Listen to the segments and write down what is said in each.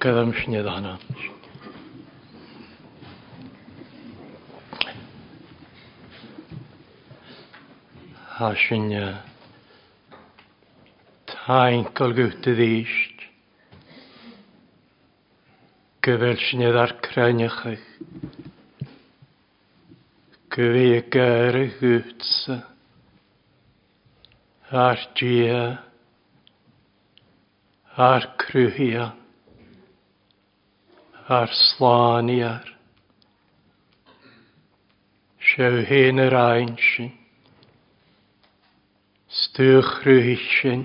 към šnедана. Hashinja tainkel guttedist gyfelsnedd ar creniachach gyfi y gair y hwtsa a'r dia ar slán iar. Sjau hen yr ein sin, stych rwych sin,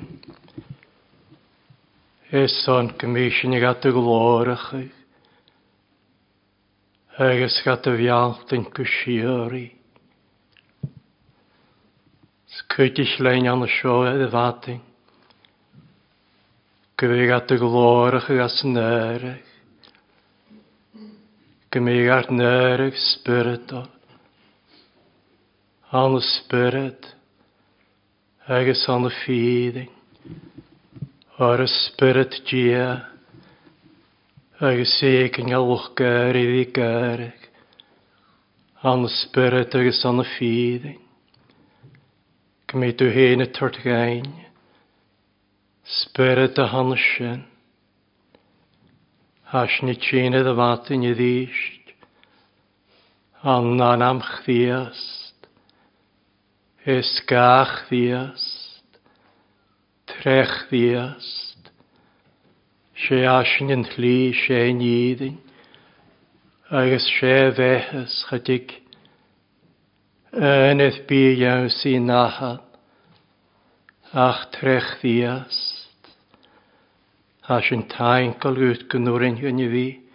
eson gymysyn i gata glorach i, agos gata fialt yn gysiori. Sgwydych lein an y sio edd y fadyn, gyfeg at y glorach ag as nerech, Gemigaard nerg spirit dat. On de spirit. Agus on the feeding. Or a spirit gia. Agus seeking a loch gary the On de spirit agus feeding. Du heen het. Spirit as ni tíine de bhatain i ríist, an an am chdiast. is ga trech chríast, Se asin an thli se nidyn. agus sé bheithas chadig, Ynydd bu iawn sy'n nahan, ach trech ddiast. Als een tankel uit kan horen in je wie,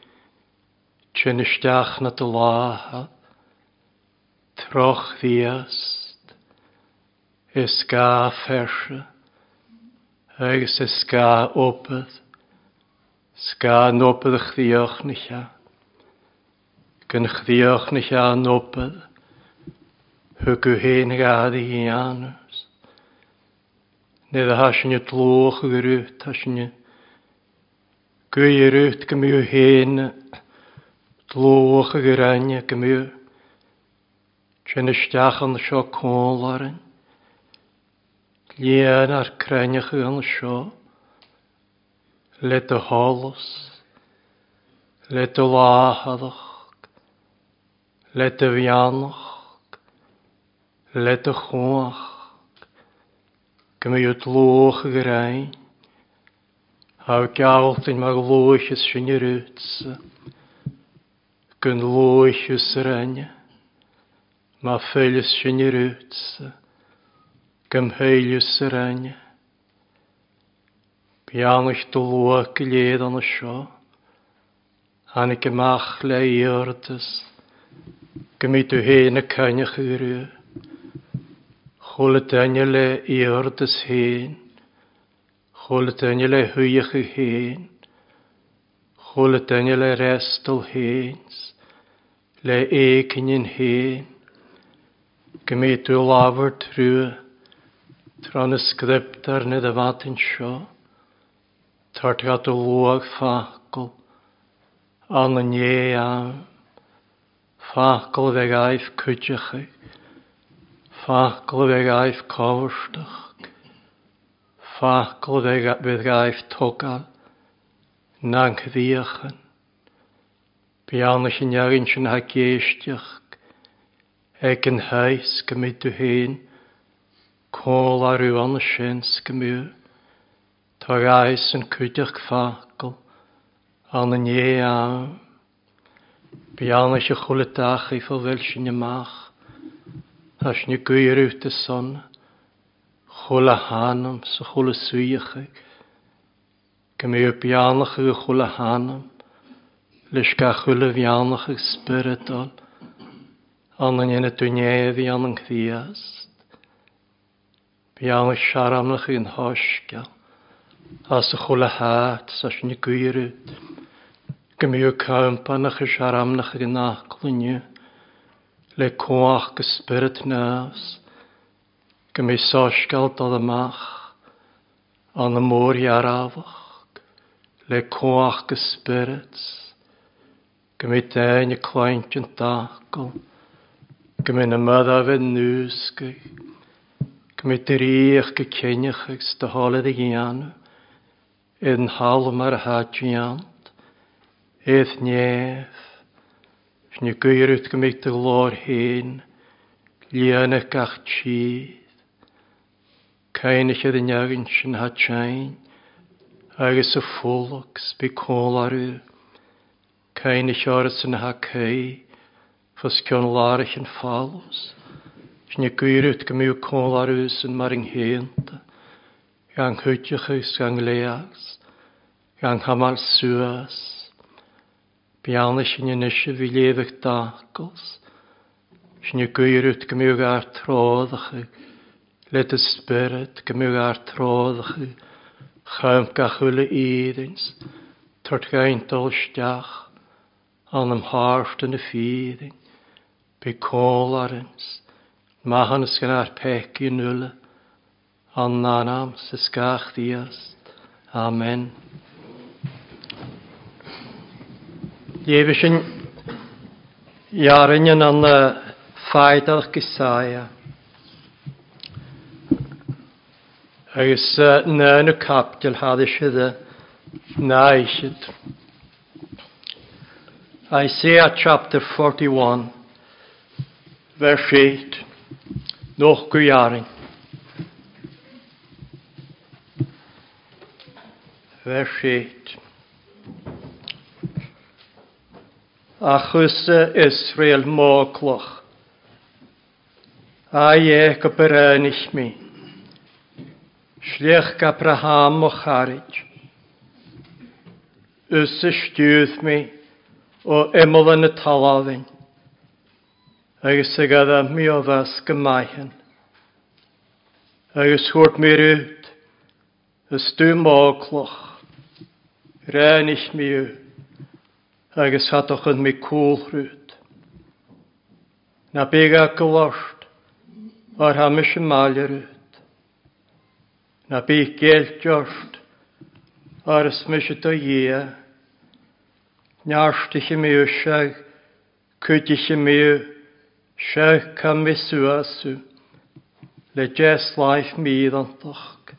tjene stach na te laha, troch viest, is ga verse, eges is ga opet, ska nopet ich die och nicht ja, kun ich die och nicht ja nopet, hug u heen ga die janus, ne da hasch nje geruht, hasch Gwyirwyd gymyw hen, dlwch ag yr anya gymyw. Tren ystach yn sio cwl ar yn. Lian ar craniach yn sio. Let y holos. Let y lahadach. Let y fianach. Let y chwach. Gymyw dlwch ag yr. Hau gault in mag lúchas sin i rútsa, gun renne, ma feilis sin i rútsa, gym heilius renne. Bianach do lúach i léad an y sio, hannig ymach le i yrdas, gymi dynnu le hen, Chol dyna le hwyach y hen. Chol dyna le restol hens. Le eicyn yn hen. Gymryd yw lafr trwy. Tron ysgryptar nid y fat yn sio. Tart Tartgat o lwag ffacol. An yn ie am. Ffacol fe gaif cwydych. Ffacol fe gaif cofrstach. Fachgl fydd gaif togal. Na'n cyfiachan. Bian sy'n iawn sy'n hageistiach. Ag yn hais gymryd o hyn. Col ar yw an sy'n sgymryd. Tor ais yn cwydach fachgl. An yn ie am. Bian sy'n chwlydach i ffofel sy'n ymach. As ni gwir yw dy sonna chula hánam sa chula suíochaig, go mé bianach ag chula hanam, lys ga chula bianach ag spiritol, an an ine dunéh an an chríast. Beannach searamnach an háisce, as sa chula háat sa sin gúirú, go mé campanach i searamnach ag an nachlunne, le cóach go spirit gym ei sosgal dod ymach, an y môr i arafach, le coach gysbyrds, spirits, ei dain y cwaint yn dacol, gym ei nymydda fe nŵsgau, gym ei dyrych gycynnych ag staholid i gianw, yn hal ar hadjiant, eith nef, Sni gyrwyd gymig dy glor hen, lian y gach chi, Cain eich ydyn agyn sy'n hatsain, agos y ffwlwg sbicol arw. Cain eich oes yn ha cei, ffos cion lar eich yn ffalws. Sy'n y gwirwyd gymyw col arw sy'n mar yng nghynt. Gan chwytiach eich gan leas, gan hamal sŵas. Bian eich yn ynysio fi lefych dagos. Sy'n y gwirwyd gymyw gair troddach eich. Let the Spirit gymig ar troddach chi, chaim gachwyl y iddins, tort gain dolstiach, an am harft yn y ffyddin, be col ar ins, mahan ysgan ar pec i nwyla, an nanam sysgach ddiast. Amen. Jebysyn, jarin yn an ffaidach gysaia, agus ná na captil hada siide náisiid. Isaiah chapter 41, verse 8, noch go jaring. Verse 8. Achus Israel mócloch, a ie go mi. Sliach Abraham o charid. Ys y stiwth mi o emol yn y taladyn. Agus y gada mi o fas gymaen. Agus hwrt mi rwyd. Ys dwm mogloch. Rhen ich mi yw. Agus hatoch yn mi cwl rwyd. Na bega gylosht. O'r hamish y malio rwyd na bí géil deocht áras muise do dhé, nearstiche míú seag chuidiche míú seag cam mi misúasú le jes laith míad antach.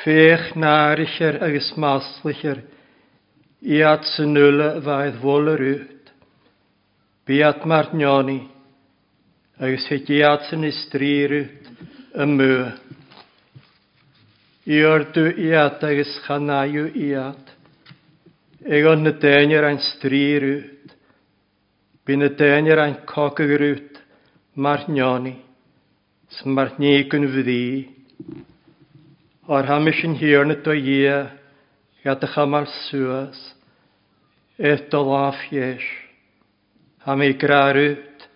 Féch náiricher agus máslicher iad san nula bhaid bhólar út. Bíad mar neáni agus hé iad san istrír ywt, y mŵa. Iordu iad agus chanaiw iad. Egon na dainir ein strir ut. Bi na dainir ein cogyr ut. Mar nioni. Smar nigun fyddi. O'r hamis yn hir na do ia. Gadach am ar sŵas. Et o laf iesh. Ham i grar ut.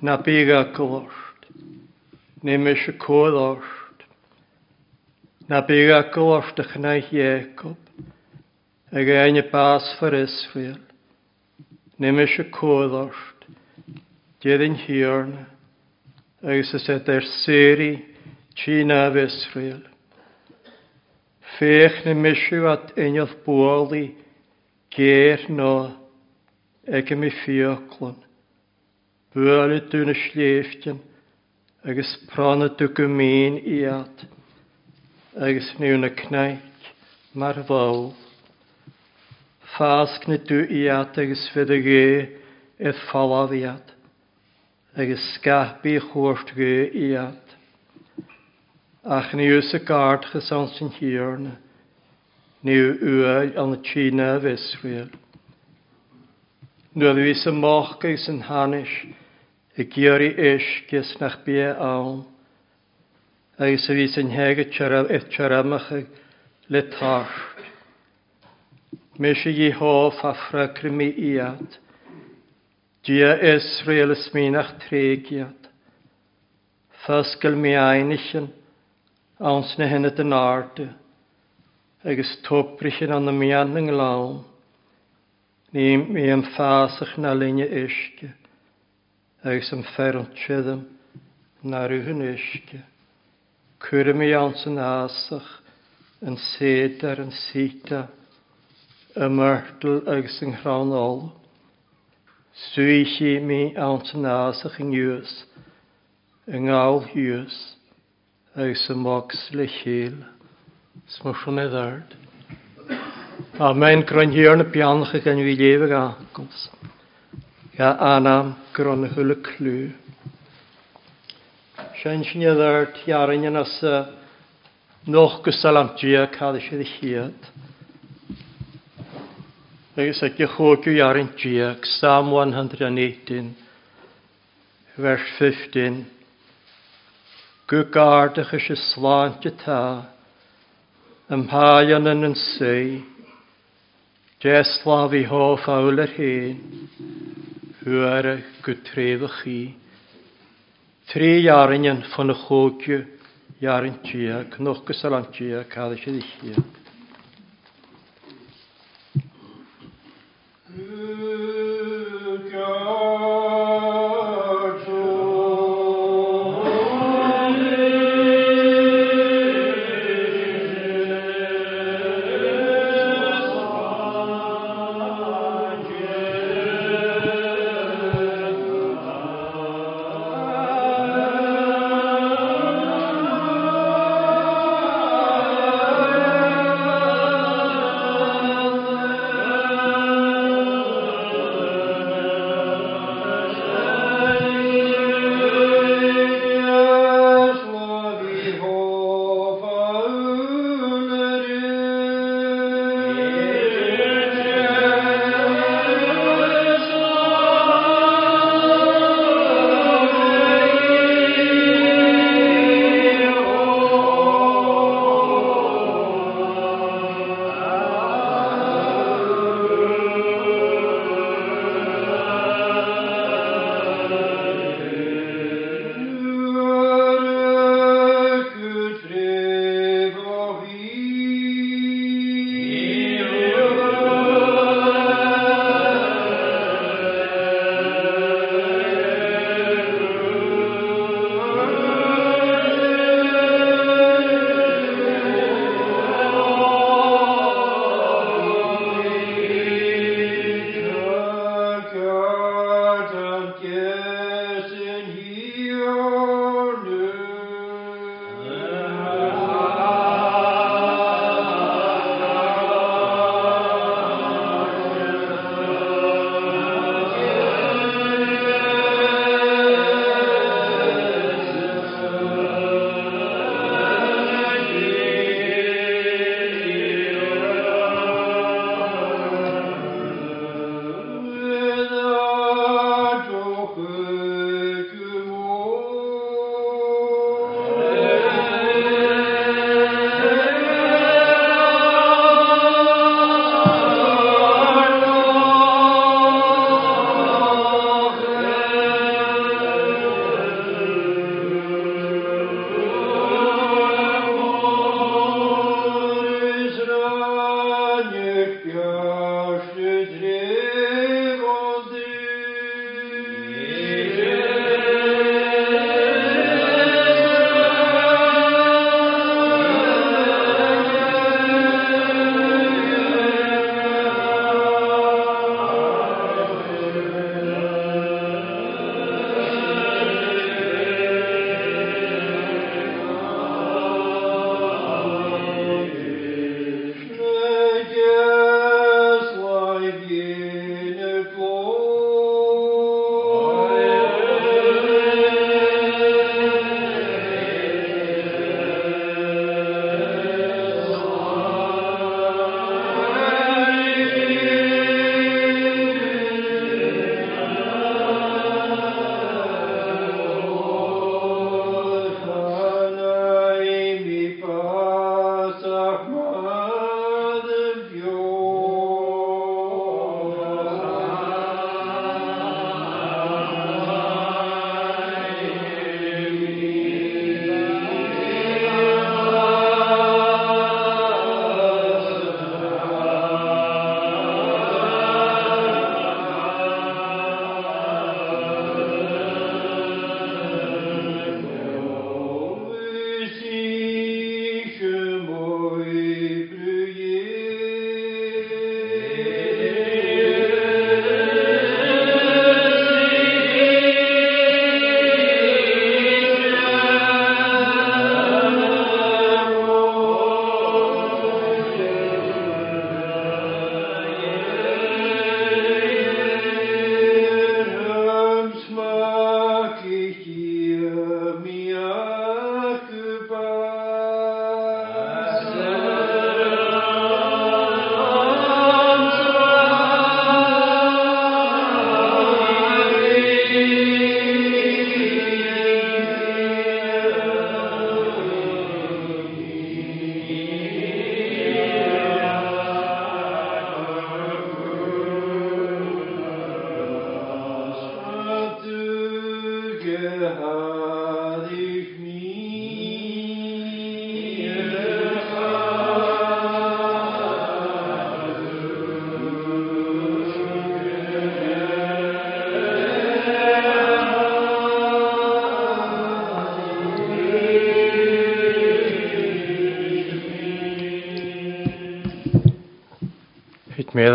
Na biga glort. Nimis y cwlort na bíra glóisteach na Jacob, ein y bas far Israel, nimme se cólacht, déan hiorna, agus is het er séri China of Israel. Fech na misisiú at einol bólaí géir no, ag ym i mi fioclan, buala dúna sléiftin agus prana du i iad agus nu na cneic mar bháil. Fásc na dú iad agus fid a gé i falladiad, agus scathbí chóirt gé iad. Ach níos a gard gus an sin hiarna, ni uail an y Tína of Israel. Nuadd vis y moch gais yn hanes, y gyr i eich gys na'ch bia awn, agus a bhí san heagad teramach le táir. Mes i dhá fafra crymi iad, Dia Israel is mínach trégiad, Fasgal mi ainichen, ans na henne den arde, agus toprichen an na mian yng nglawn, Ní mi am fásach na linne iske, agus am ferant na rúhun iske. Cwyrmi ansan asach yn syd yn sita, y myrtl agos yng nghrawn ol. Swychi mi ansan asach yng ngwys, yng ngawl hwys, agos y mogs le chyl, smwysyn y ddard. A mae'n gronhiar bianach ag yn anam gron. Sian sy'n edrych tiarin yn as noch gysalamtia cael eisiau ddichiad. Agus a gychwgw iarin diag, Psalm 118, vers 15. Gwgardach eisiau slant y ta, ymhaen yn yn sy, Jeslaf i hoff awl yr hen, hwyr y gwtref y chi. Tri iarin yn ffyn y chógiu, iarin tia, cnoch gysalantia, cadw sydd eisiau.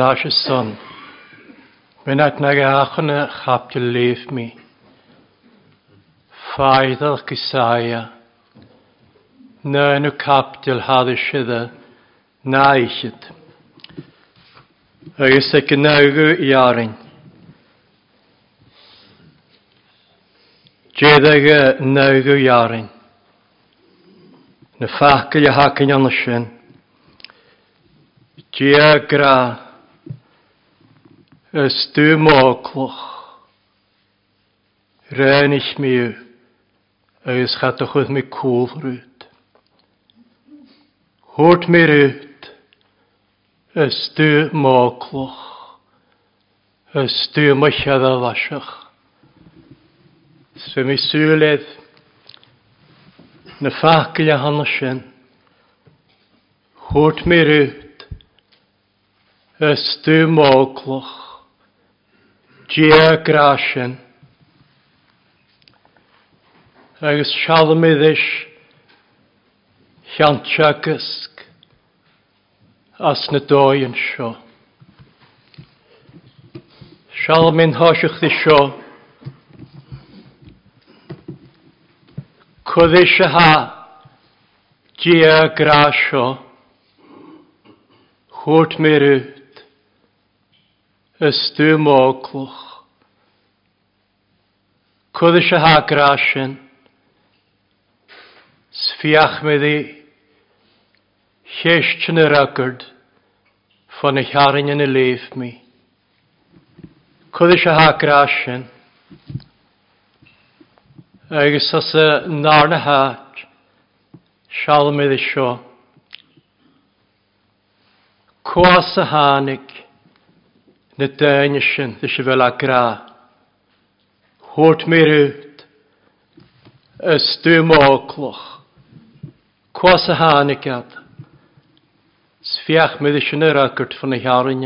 Rashi son. Mynat na gachna e chapte leif mi. Faidal gysaia. Na nhw capdil haddys iddo na eichyd. Agus y gynnawgw i arin. Jeddag y nawgw i arin. Na ffacil i hacyn anasyn. Dia gra ys dwm oglwch. Rhaen ich mi yw, ys chadwch oedd mi cwl rwyd. Hwrt mi rwyd, ys dwm oglwch. Ys dwm o'ch ad a lasach. Swy mi sŵledd, na ffacil a hanes yn. Hwrt mi rwyd, ys dwm oglwch. Dia grásin. Agus sealamidis cheanta gysg as na dóin sio. Sealamín háiseach di sio. Codis y ha dia grasio. Chwrt mi rwyd ystw móglwch. Cwyd eisiau hagrasyn, sfiach me ddi, lleisht yn yr agyrd, ffon y chiarin yn y leif mi. Cwyd eisiau hagrasyn, agos as y nar na hat, sial me ddi sio. Cwas y hanig, na daine sin is se bhfuil a grá. Chót mé út is stúmáloch, Cos a hánigad, Sfiach mé sin yr agurt fan y hearan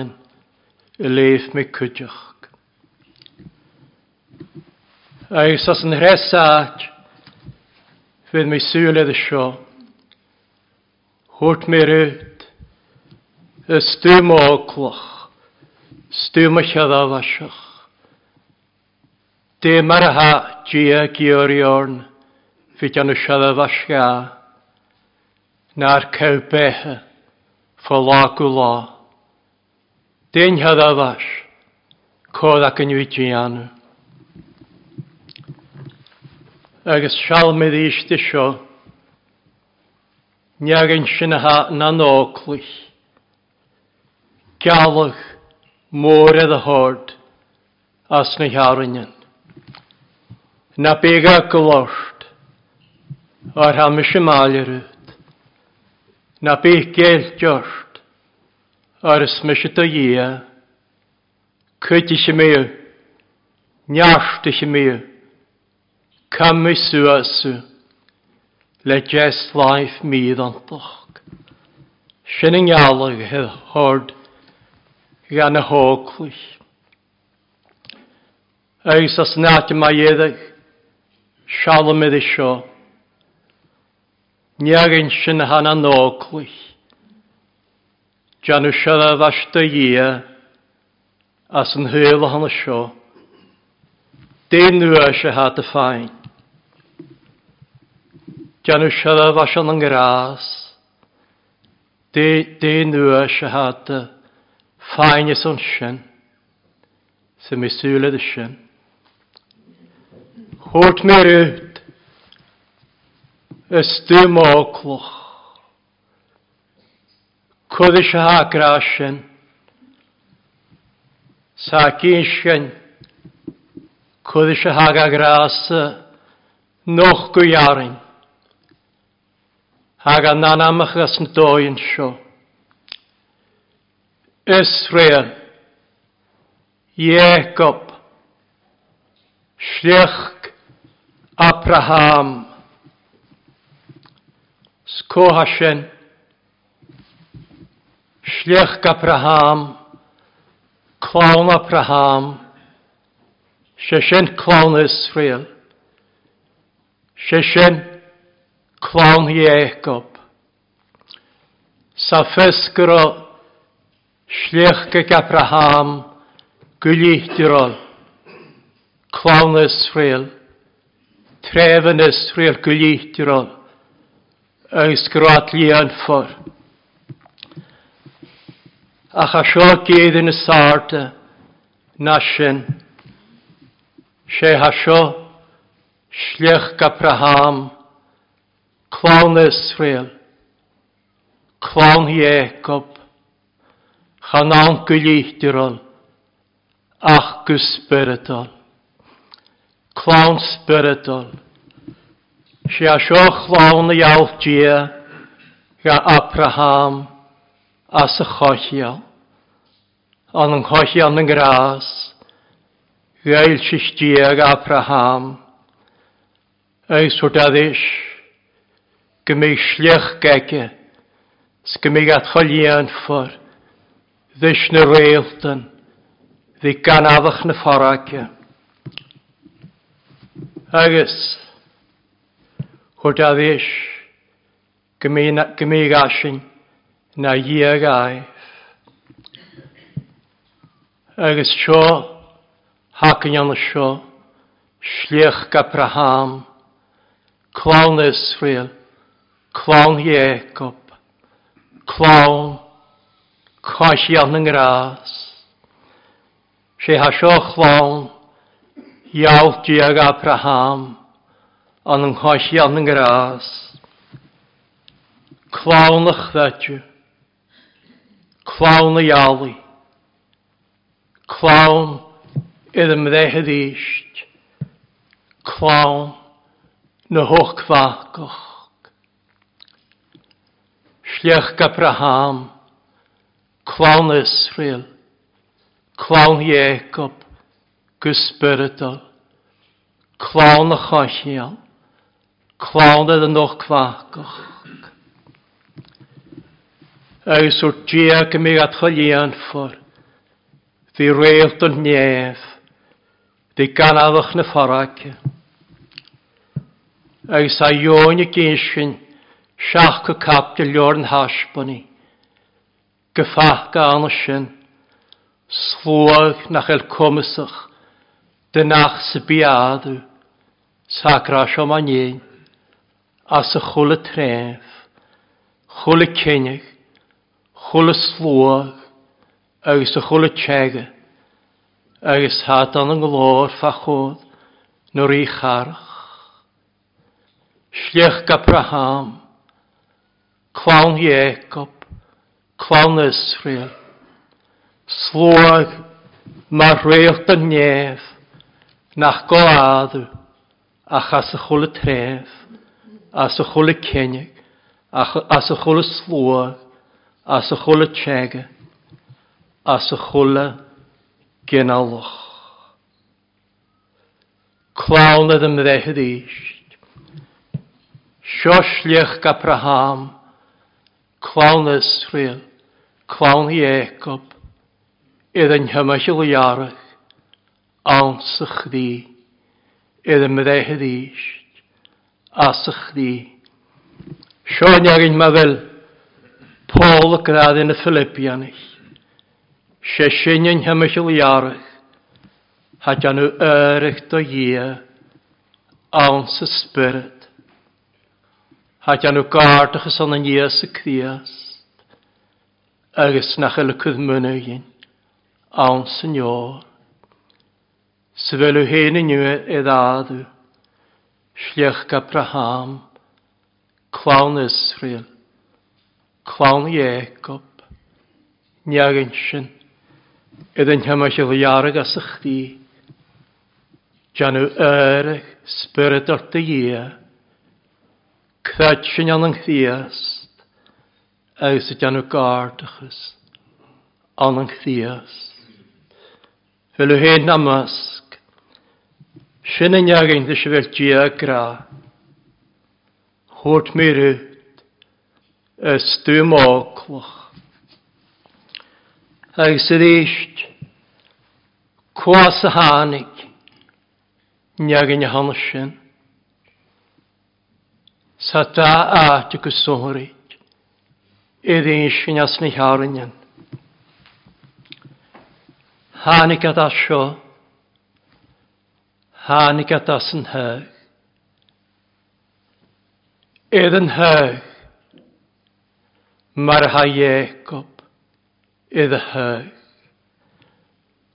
i léh mé cuideach. Agus as an hresáid fydd mé súle a seo, Chót mé út is stúmáloch, Stwm y siadaf asiach. Dim ar ha gia gioriorn, fyd an y siadaf asia, na'r cew behe, fo la gwla. Dyn hyddaf fas, codd ac yn wydi anu. Agus sial mi ddysd isio, Niag yn sy'n ha na nôglwys. Galwch mór a hád as na hearan. Na bega golácht ar ha mis máilerút, na bé géil deart ar is mis a dhé, chuiti sé mé, neasta sé mé, Cam mi suasú le jes life míad antach. Sinning alag hedd hord gan y hôglwys. Eis as nad yma ieddig, sialym i sio. Niag yn sy'n hana nôglwys. Jan yw siarad as dy ie, as yn hwyl o hana sio. Dyn nhw eisiau had y ffain. Jan yw siarad as yn. Dyn nhw eisiau had y ffain. Fáin is an sin sa misúla a sin. Chót mé ut is dúm áloch chud is gra sin sa cín sin chud is hagarása noch gwyarin. Hag a nanamachas na dóin seo. Israel, Jacob, Sliach Abraham, Skohashen, Sliach Abraham, Clown Abraham, Sheshen Clown Israel, Sheshen Clown Jacob, Safeskro Schlech gig Abraham, gwylich dirol, clawn Israel, trefn Israel, gwylich dirol, yng sgrat li yn ffwr. Ach a sio gyd yn y sart, e, nasyn, se ha sio, schlech Abraham, clawn Israel, clawn Jacob, Chan ankelíchtirol, ach gus spiritol, Clán spiritol, sé a seo chlán na jaaldí ga Abraham as a chochial, an an chochial an grás, gail sistí ag Abraham, eis o dadis, gymig sliach gege, gymig at cholían ffwrdd, Ddys e. na réaltan, hí ganadach na farrace. Agus, chuir a bhís gymí gasin na dhéag aif. Agus seo, hacan anna seo, sliach ga praham, clown Israel, clown Jacob, clown Cosian yn gras. Se ha sio chwawn, iaw diag Abraham, an yn cosian yn gras. Clawn y chfedju, Clawn y ialu, Clawn idd ymddehyd eisht, Clawn na hoch fachgoch. Sliach Abraham, Clawn Israel, clawn Jacob, gysbyrydol, clown y chochial, clown ydyn nhw'ch cwachgoch. Agus o'r diag gymig mi adchol ian ffwr, fi reilt yn nef, di ganaddwch na fforag. Agus e. a ion y gynsin, siach y cap dy lor yn hasboni gefachka sy'n slwag nach el cwmysach. Dynach sybiadu, sacra siomaniain, as y chwle tref, chwle cynig, chwle slwag, agos y chwle tsega, agos hatan yn glor fachodd, nôr i charach. Sliach Gabraham, clawn Iacob, clan Israel. Slwag mae rheocht yn nef, nach goladw, a chas y chwl y tref, as y chwl y cenig, as y chwl y slwag, as y chwl y tsega, as y chwl y genalwch. Clawn ydym ddehyd eist, siosliach Gabraham clawn Israel, clawn Jacob, idd yn hymysg liarach, ansych di, idd yn myddehyd isht, asych di. Sion agyn ma fel, Paul y gradd yn y Philippianig. Se sy'n yn hymysg liarach, hadjan nhw erych do ie, ans y spyrd, Hait anw gardachas o'n yn ies y criast. Agus nach yl y cwddmyn yw'n awn sy'n ior. Sfel yw hen yn yw eddadw. Sliach Abraham. Clawn Israel. Clawn Jacob. Niag yn sy'n. Ydyn hymach yw iarag as ych di. Spirit o'r dy iach. Craid sy'n an yn chdiast, agos ydy anw gardachus, an yn chdiast. Fel yw hen namasg, sin yn iagen ddys y fel dia gra, hwrt mi rwyd, ystw moglwch. Agos ydy eisht, cwas y hanig, iagen y hanes sin, sa da áte go sóirid iad on sin as na chearan. Hánig a as seo, hánig a as an hyg. Iad yn hyg. mar ha Jacob iad a thug.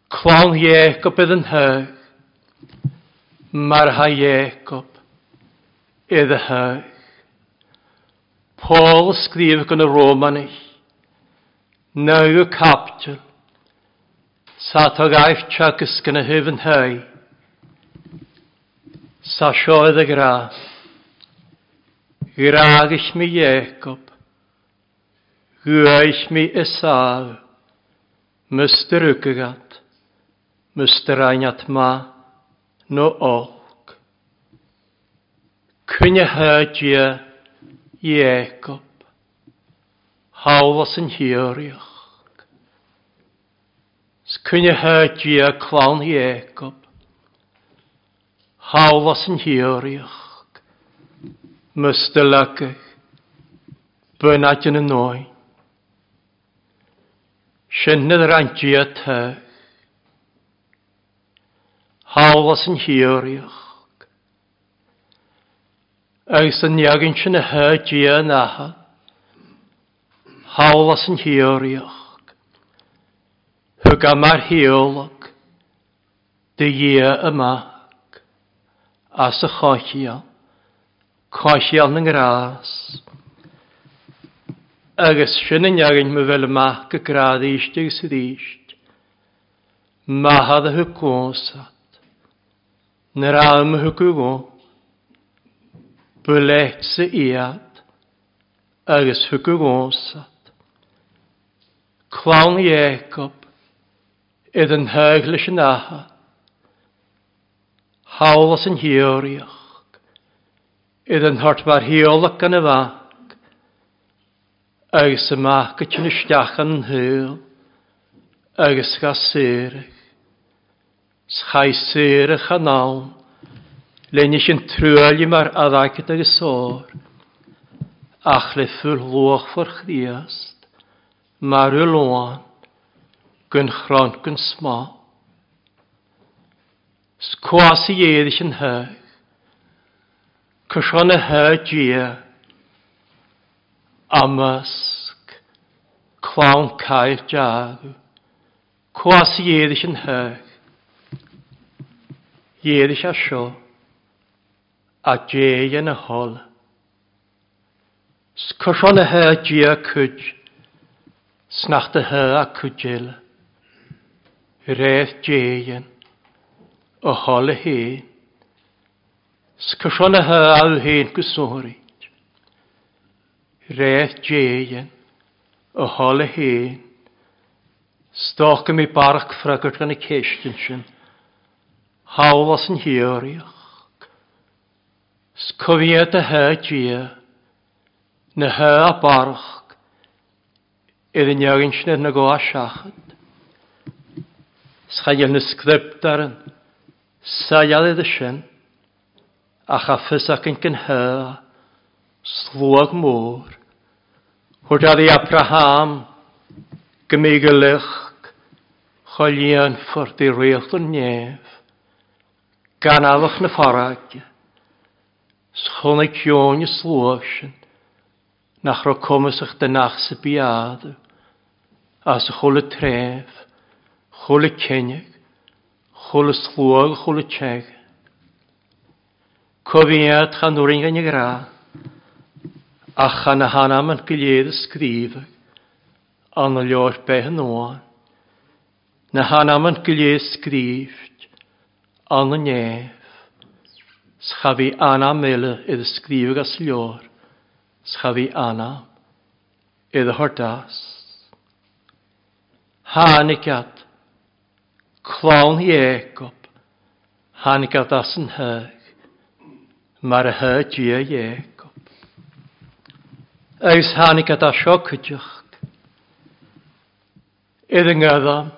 Clon Jacob iad yn hyg. mar ha Jacob iad a thug. Paul skrif gan y romanych. Nau y captyl. Sa ta gaif chagus gan y hyf yn hei. Sa sioedd y graf. Gragich mi Jacob. Gwaith mi Esav. Myster ygagat. Myster ainat ma. No olg. Cynnyhau dia. Jacob, hawlas yn hioriach. Sgwyn y hyd i a clawn Jacob, hawlas yn hioriach. Mystelagach, bynad yn y noi. Sinnedd rhaid i a teg. Hawlas yn hioriach agus yn iagyn sy'n y hyd yn aha. Hawl as yn hiorioch. Hwg am ar hiolog. Dy ia ymag. As y chochio. Chochio yn ngras. Agus sy'n yn iagyn my fel ymag y gradd eisht ag sydd eisht. Mahad y hwg gosad. Nyr am y hwg sy iad agus hwgwgwnsat. Clawn Iacob idd yn hyglys yn aha, hawlas yn hiwriach, idd yn hort mae'r hiolach yn y fag, agus y mach y yn ysdiach yn hyl, agus ga syrach, schai syrach yn awn, Lenni sin trúli mar a ddaicet agus sór. Ach le fúl lwch for chriast. Mar y lwan. Gyn chron gyn sma. Sgwas i eddys yn hyg. Cysion y hyg i e. Clawn cael jagw. Cwas i eddys yn hyg. Eddys a sio a dje yn y hol. Sgwrsion y hy dí a cwyd, snacht y hy a cwydil. Redd dje yn, y hol y hyn. Sgwrsion y hy a yw hen gwsorid. Redd dé yn, y hol y hen. Stoch mi barach ffragwrt gan y ceistyn sy'n, hawl os yn hioriach. Scofiad y hy dia, na hy a barch, idd yn iawn sy'n na go a siachod. Schael na sgript aran, sajal idd y sy'n, a chaffys ac yn gynhyr, slwag môr, hwyd i Abraham, gymig y ffwrdd i rwych yn nef, gan alwch na fforag, Schona kjóni slóaksin, nach ro komisach de nachse biadu, as cholle tref, cholle kennig, cholle slóag, cholle tjeg. Koviat chan uringa ni gra, ach chan a hanam an gilead sgrífag, an a leor behen oan, na hanam an gilead sgríft, an a nef, Schafi anna mele idd sgrifig as lior. Schafi anna idd hordas. Hanigat, clown Jacob, hanigat as yn hyg, mar y hyg i a Jacob. Eis hanigat as o cydioch, idd yng Nghyddam,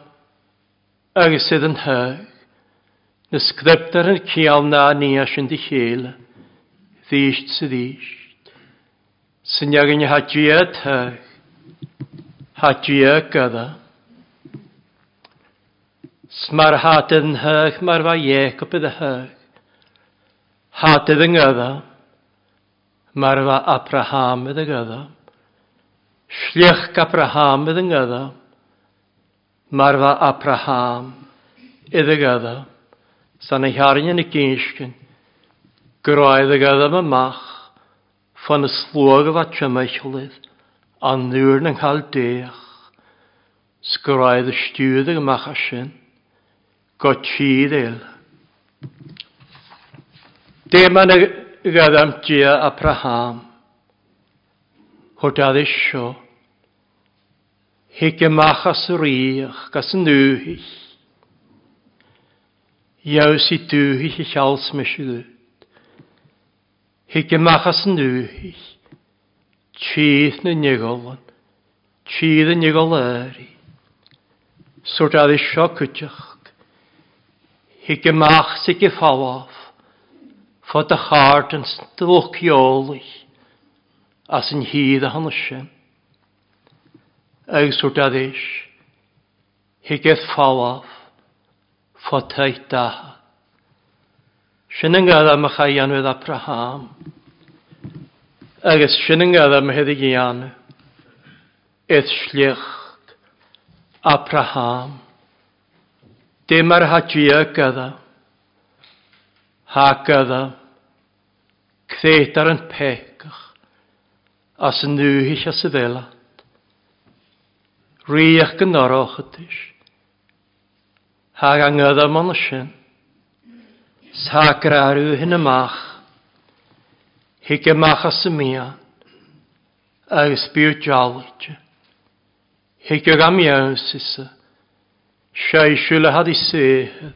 agus idd yn hyg, na sgriptar yn cial na ni a sy'n di chéle, ddysht sydd ddysht. Sy'n iag yn hadwia tag, hadwia gada. Smar hadad yn hyg, mar fa iec ydy hyg. Hadad yn gada, mar fa Abraham ydy gada. Sliach Abraham ydy gada, mar fa Abraham ydy y gada san ei harin yn y gynsgyn, groedd y adam y mach, fan y slwag o fatio meichlydd, a nŵr yn cael deach, sgroedd y stiwyd ag y mach asyn, gotid eil. Dyma na gadam dia Abraham, hodad isio, hig y mach as yr iach, gas yn nŵhyll, Jaus i dŵhich i sials mysgu. Hig ymachas yn dŵhich. Tîth na nigolan. Tîth na nigol eri. Sŵrt addi sio cwtiach. Hig ymach sig i. Fod y chart yn stwch iolich. As yn hydd a hon ysyn. Ag sŵrt addi sio. Hig eith ffawaf ffotaita. Sin yn gada ma chai anwyd Abraham. Agus sin yn gada ma hedd i gian. Eith slicht Abraham. Dim ar hagia gada. Ha gada. Cthet ar yn pecach. As yn nŵhys as y felad. Riach gynorwch ydych. Hag angad am anna sin. Sagra arw hyn amach. Hig amach as y mian. Agus byw jawlid. Hig ag am iawn sisa. Siai siwle had i seh.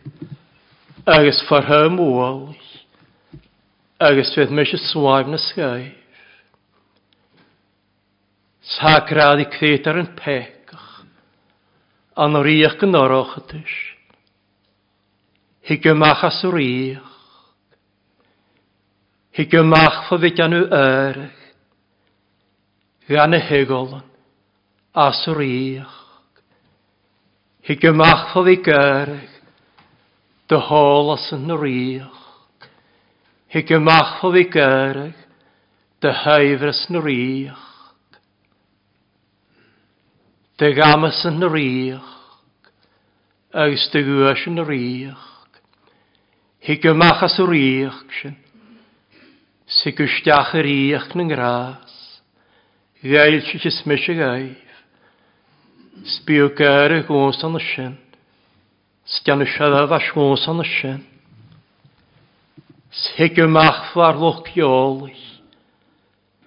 Agus farha mwal. Agus fydd mysio swaib na sgaif. Sagra ad i ar yn pegach. An o'r iach yn oroch ydych higymach a sŵrich, higymach fy fydian nhw erych, gan y hygol a sŵrich, higymach fy fydigerych, dy hôl as yn rich, higymach fy fydigerych, dy hyfrys yn rich, dy gamas yn rich, ys dy gwas yn rich, Hi gymachas o'r iach sy'n. Si gwstiach yr iach yn gras. Gael sy'n sy'n smysio gaif. Sbiw gair y gwrs yn y sy'n. Sgan y siadaf a siwns yn y sy'n. Si gymach fawr lwch iolus.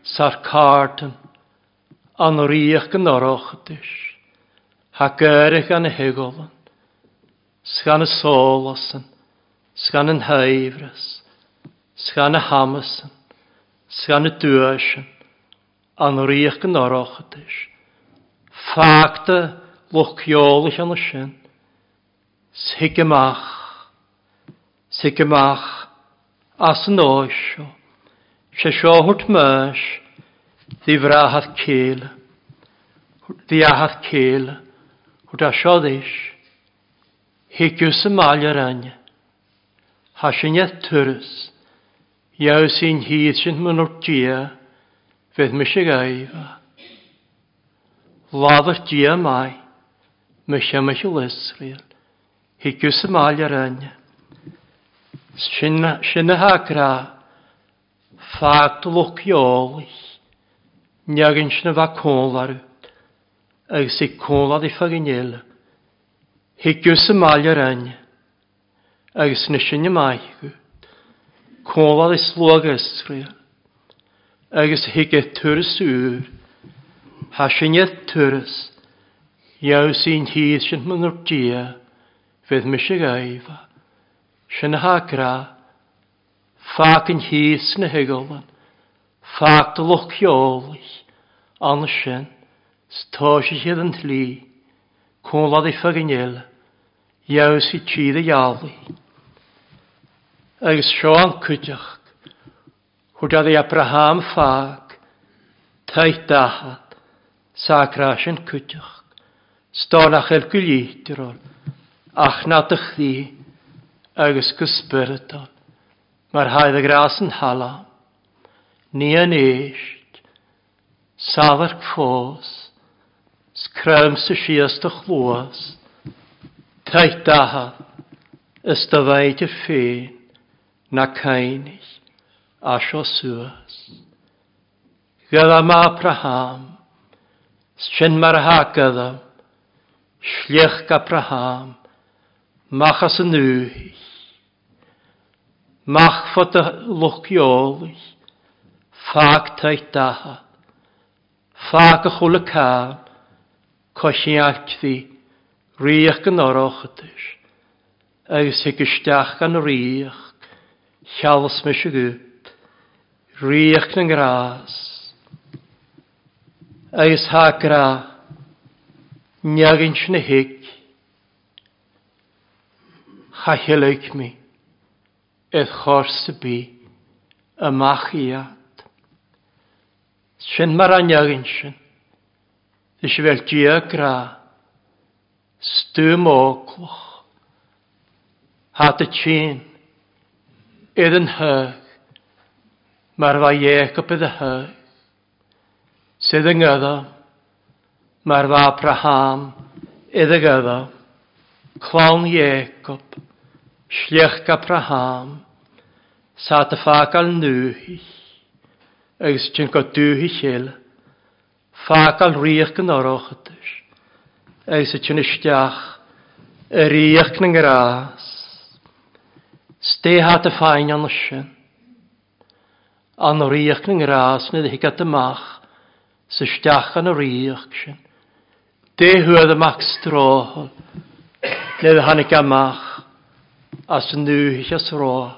Sa'r cartan. An o'r iach yn orochadys. Ha gair y gan y hygolan. Sgan y solasyn sgan yn haifras, sgan y hamasyn, sgan y dwysyn, an rîach yn orochadys. Fagda lwchiolus an y sy'n, sigymach, sigymach, as yn oesio, se siohwrt mys, ddifrahath cael, ddiahath cael, hwt asiodd eich, higiws y mal yr anya. Hasinedd tyrys, iaw sy'n hyd sy'n mynd o'r dia, fydd mysig aifa. Laddach dia mai, mysig mysig Israel, higiws y mal ar anya. Sinna hagra, ffagt lwc iolus, niagyn sy'n fa cwnlar, ag sy'n cwnlar i ffaginil, higiws y mal ar anya agus na y maigu, cóla is slóga istri, agus hiige turas ŵr. ha sinne turas, Iaw sy'n hyd sy'n myngor dia, fydd mis y gaifa, sy'n ha gra, ffac yn hyd sy'n hygolan, ffac dy loch iolus, an sy'n, stosio sydd yn tli, cwlad i ffag yn jaus i tíre jáli. Agus sean cwydach, hwyd i Abraham Fag, taith dahad, sacras yn cwydach. Stón a chael gwyllítir ol, ach nad ych ddi, agus gysbyrd ol, mae'r haedd y gras yn hala, ni yn eisht, safar ffos, sgrym sy'n siast y chlwas, Taith daha ystafaid y ffyn na cainig a sio sŵas. Gydda ma Abraham, sy'n mar ha gydda, sliach ga Abraham, machas yn nwyll. Mach fod y lwciolig, ffag taith daha, ffag y chwl y can, cosi alcddi, Riach gan orochadis, agus hi gysteach gan riach, Sialas me sy gwyd, riach yn gras. Agus ha gra, niagyn sy'n cha chachilyg mi, edd chors y bi, y mach iad. Sy'n mar a niagyn sy'n, ddys i fel dia gra, stym o cloch. Hat y tîn. Edd yn hyg. Mae'r fa Iacob edd y hyg. Sydd yng ngyddo. Mae'r fa Abraham edd y gyddo. Clawn Iacob. Sliach Abraham. sa dy ffac al nŵhi. Ys ti'n go dŵhi chyl. Ffac al rych yn orochydys eis y tynisteach yr iach yn gras. Stehat y ffain an ysyn. An o'r iach yn gras nid higat ymach sy'n stiach an o'r iach sy'n. De hwyd ymach strohol nid hannig amach as nŵhych as ro,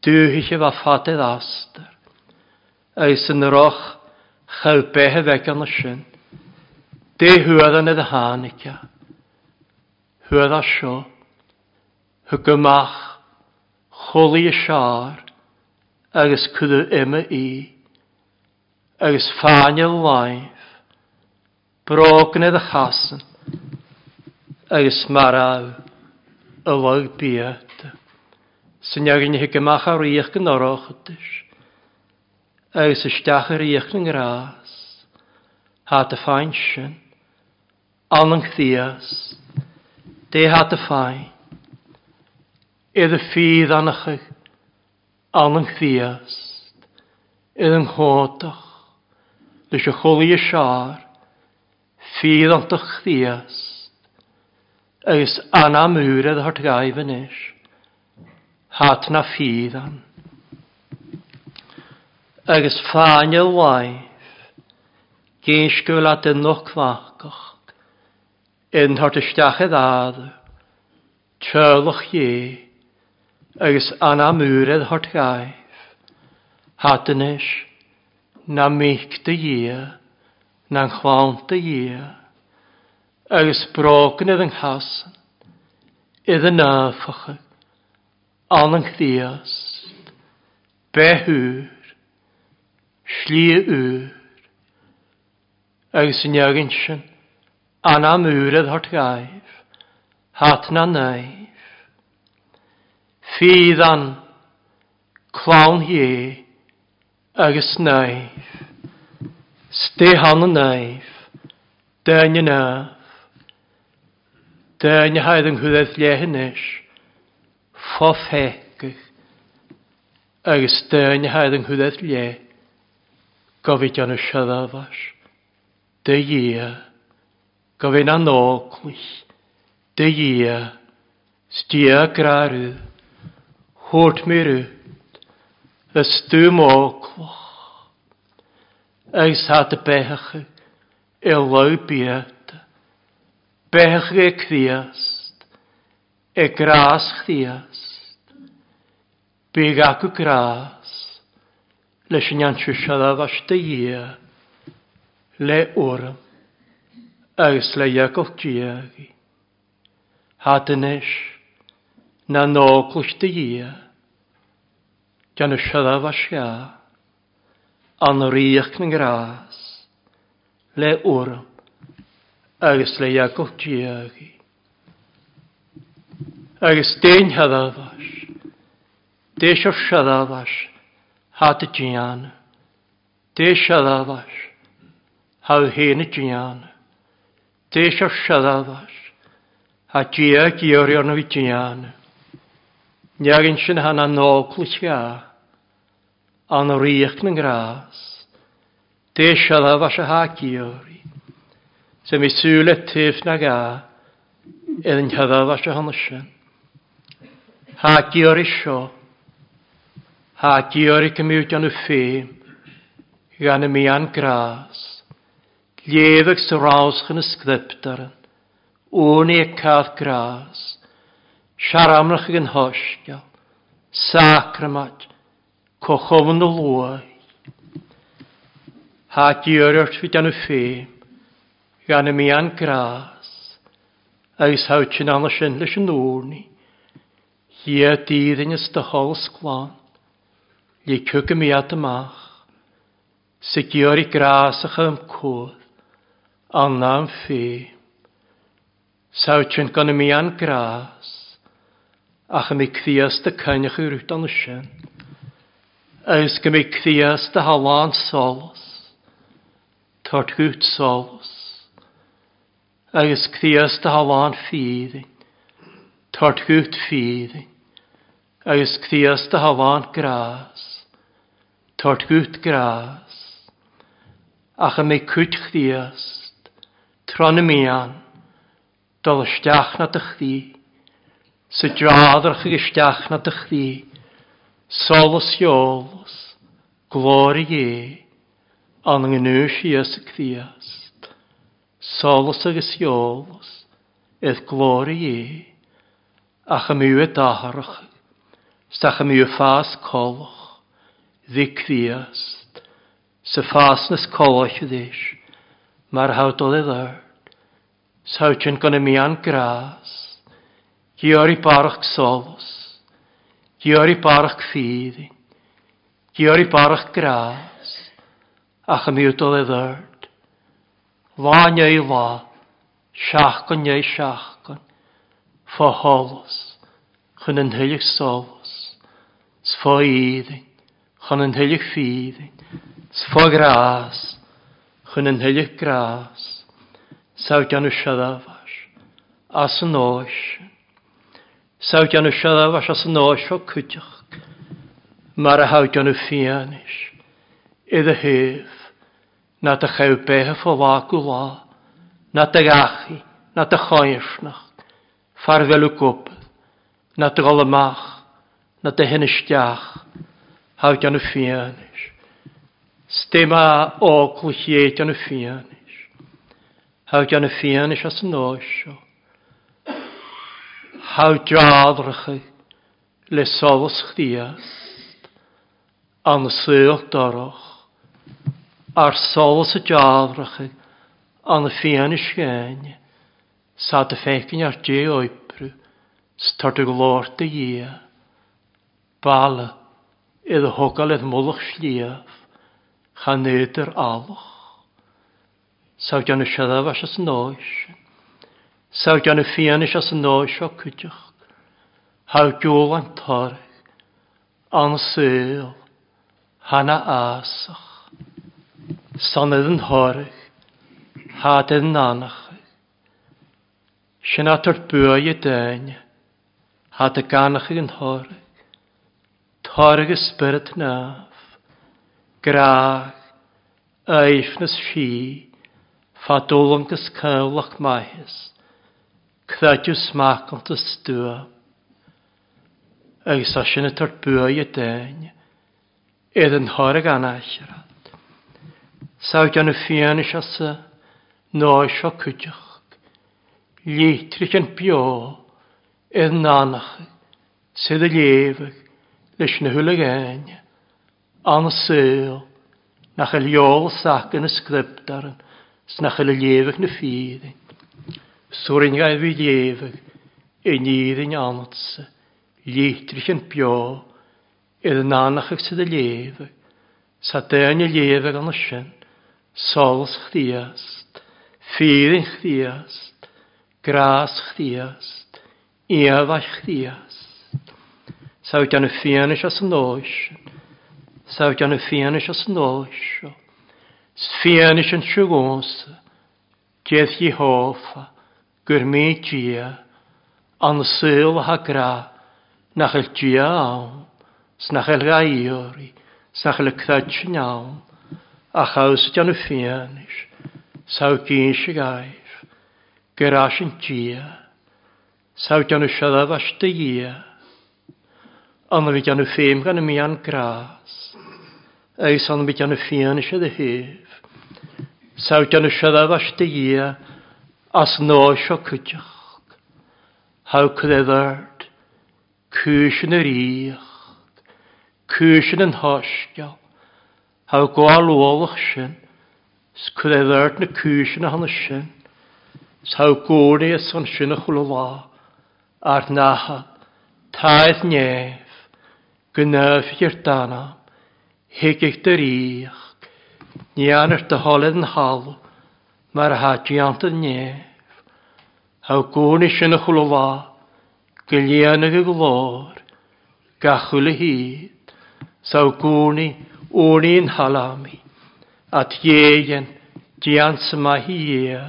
Dŵhych efo ffatydd aster. Eis yn roch chawbeth efeg an ysyn. De hwyd hörde när det hanika. Hörde så. Hygymach. Choli y siar. Agus cwyd yma i. Agus ffania laif. Brogn edrych hasan. Agus maraw. Y log biad. Sy'n iawn i hygemach ar iach yn orochydys. Agus ystach ar iach yn gras. hat y ffain sy'n anang thias, de hat y fai, idd y ffydd anachig, anang thias, idd yn hodach, lys y chwli y siar, ffydd antach thias, agos anna mwyredd hart gai fan eich, hat na ffydd an. Agos ffain y waif, gysgwyl at y nwch fachgach, yn thortisteach a ddad, trylwch ie, agus anna mŵredd hort gaif, hadanis, na mich dy ie, na'n chwant dy ie, agus brogan ydd yng nghasan, idd yn nafach, an yng chdiast, behŵr, sli ŵr, agus yn iawn sy'n, Anna múrad hort gaif, hatna naif. Fíðan, clán hé, agus naif. Stehan naif, dæni Dyn Dæni hæð yng hwyddaeth lehinis, ffoff hegych. Agus dæni hæð yng hwyddaeth le, gofyd yn y siadafas, dy ie go bhí an nólis de dhí stíagráú thuirt mirú a stúmóclach agus hat a lau biad, lebíta béthecha cwiast, chríast gras grás byg ac y gras, leis an antrú se a dy ia, le orm agus le iagol diagi. Had yn Hadanis na nóglus de dhia, gan y siadaf a sia, an riach na gras, le wrm, agus le iagol diagi. Agus dein hadafas, deis o'r siadafas, had y dian, deis siadafas, hau hen y diana. Deisio siadadar, a dia gyrion o fidian. Niagin sy'n hana noglis an rych na gras. Deisio ddafas a ha gyri, se mi sŵle tyf na ga, edyn hyddafas a hana sin. Ha gyri sio, ha gyri cymwyd yn y ffim, gan y mi an gras. Llefeg sy'n rawsach yn y ysglypdaran. O'n i cadd gras. Siaramrach ag yn hosgiol. Sacramat. Cochofn y lwy. Ha diwrwrt fi dan y ffeim. Gan y mi an gras. Agus hawt sy'n anna sy'n lys yn nôrni. Hia dydd yn ystahol sglan. Lle cwg y mi at ymach. Sy'n diwr i gras ych am cwyd anna an fi. Sawtjent gan mi an gras, ach mi cthias dy cynnych i rwyd an ysyn. Eus gym mi cthias dy halan solos, tort gwt solos. Eus cthias dy halan ffyddin, tort gwt ffyddin. Eus cthias dy halan gras, tort gwt gras. Ach mi cwt cthias, Rhan y mian, dol ysteach na dych ddi, sy draddrach ag na dych ddi, solus iolus, glori e, an yng ngynwys i ys y cthiast, solus ag ysiolus, eith glori e, ach am yw e daharach, stach am yw ffas colwch, ddi ddiast, sy ffas nes colwch ydych, mae'r hawdol i ddar. Sawtyn gan y mi an gras, Giori barach solos, Giori barach ffydd, Giori barach gras, Ach y miwdol e ddyrd. Fa neu la, Siachgon neu siachgon, Fo holos, Chyn yn hylig solos, Sfo iddyn, Chyn yn hylig ffydd, Sfo gras, Chyn yn hylig gras, Sawdian y siadafas, as yn oes. Sawdian y siadafas as yn oes o cwdiach. Mae'r hawdian y ffianis, idd y hyf, na dy chew behef o wagw gwla. na dy gachu, na dy choesnach, Farfel y gwbydd. na dy gol golymach, na dy hyn ysdiach, hawdian y ffianis. Stema o glwychiedian y ffianis. Hau gan y fian eich as yn oesio. Hau dradrach i le sofos chdiast an y sylch doroch ar sofos y dradrach i an y fian eich gain sa dy ffeicyn ar di oibrw start y glor dy ia bala iddo hogal edd mwlwch lliaf chan nid yr alwch. Saw gan y siadaf as as noes. Saw gan y fian as as noes o cydioch. Haw diwl an torch. An syl. Hanna asach. Sonydd yn horch. Hadydd yn anach. Sy'n ator bwy y dyn. Had y ganach yn horch. Torch y spyrd naf. Graag. Eifnys fi. Fadólangus cylach maithis, Credw smacant y stwa. Agus a sy'n y tar bwy y dyn, Edd yn horag anachrat. Saw gan y fian eich as y noes o cwdych. Lietrich yn bio, edd nanach, sydd y lefyg, lys na hwylig ein, an y syl, nach y liol sac yn y sgribdar yn, snachel y lefach na ffydd. Sŵrin gael fi lefach, y nid yn anatsa, litrich yn bio, idd yn anachach sydd y lefach, sa dyn y lefach an ysyn, sols chdiast, ffydd yn chdiast, gras chdiast, iafach chdiast. Sa wyt yn y ffianus as yn oes, sa wyt yn y ffianus as yn oes, Sfianis yn siwgwns, Jedd i hoff, Gyr mi gia, An syl ha gra, Nach el gia awn, Snach el gaiori, Snach el cthadsin awn, A chaws jan y fianis, Saw gyn si gaif, Gyr as yn gia, Saw jan y siadaf as dy gia, An fi jan y ffeim gan y mi an gras, Eis an bit an y fian eisiau dy hyf. Sawt an y siadda fas dy ia, as no sio cwtiach. Haw cleddard, cwysyn yr iach, cwysyn yn hosgiol, haw gwael olach sy'n, sgleddard na cwysyn a hana sy'n, saw gwrni a son sy'n a chwlwa, ar nahal, taeth nef, gynnaf i'r danaf, Hegeichter ni Nianr yr dyholedd yn hal, Mae'r hadiant yn nef. Haw gwn eich yn y chwlwa, Gylian ag y glor, Gachwl y hyd, Saw gwn i, o'n i'n halami, At ieien, diant yma hi ie,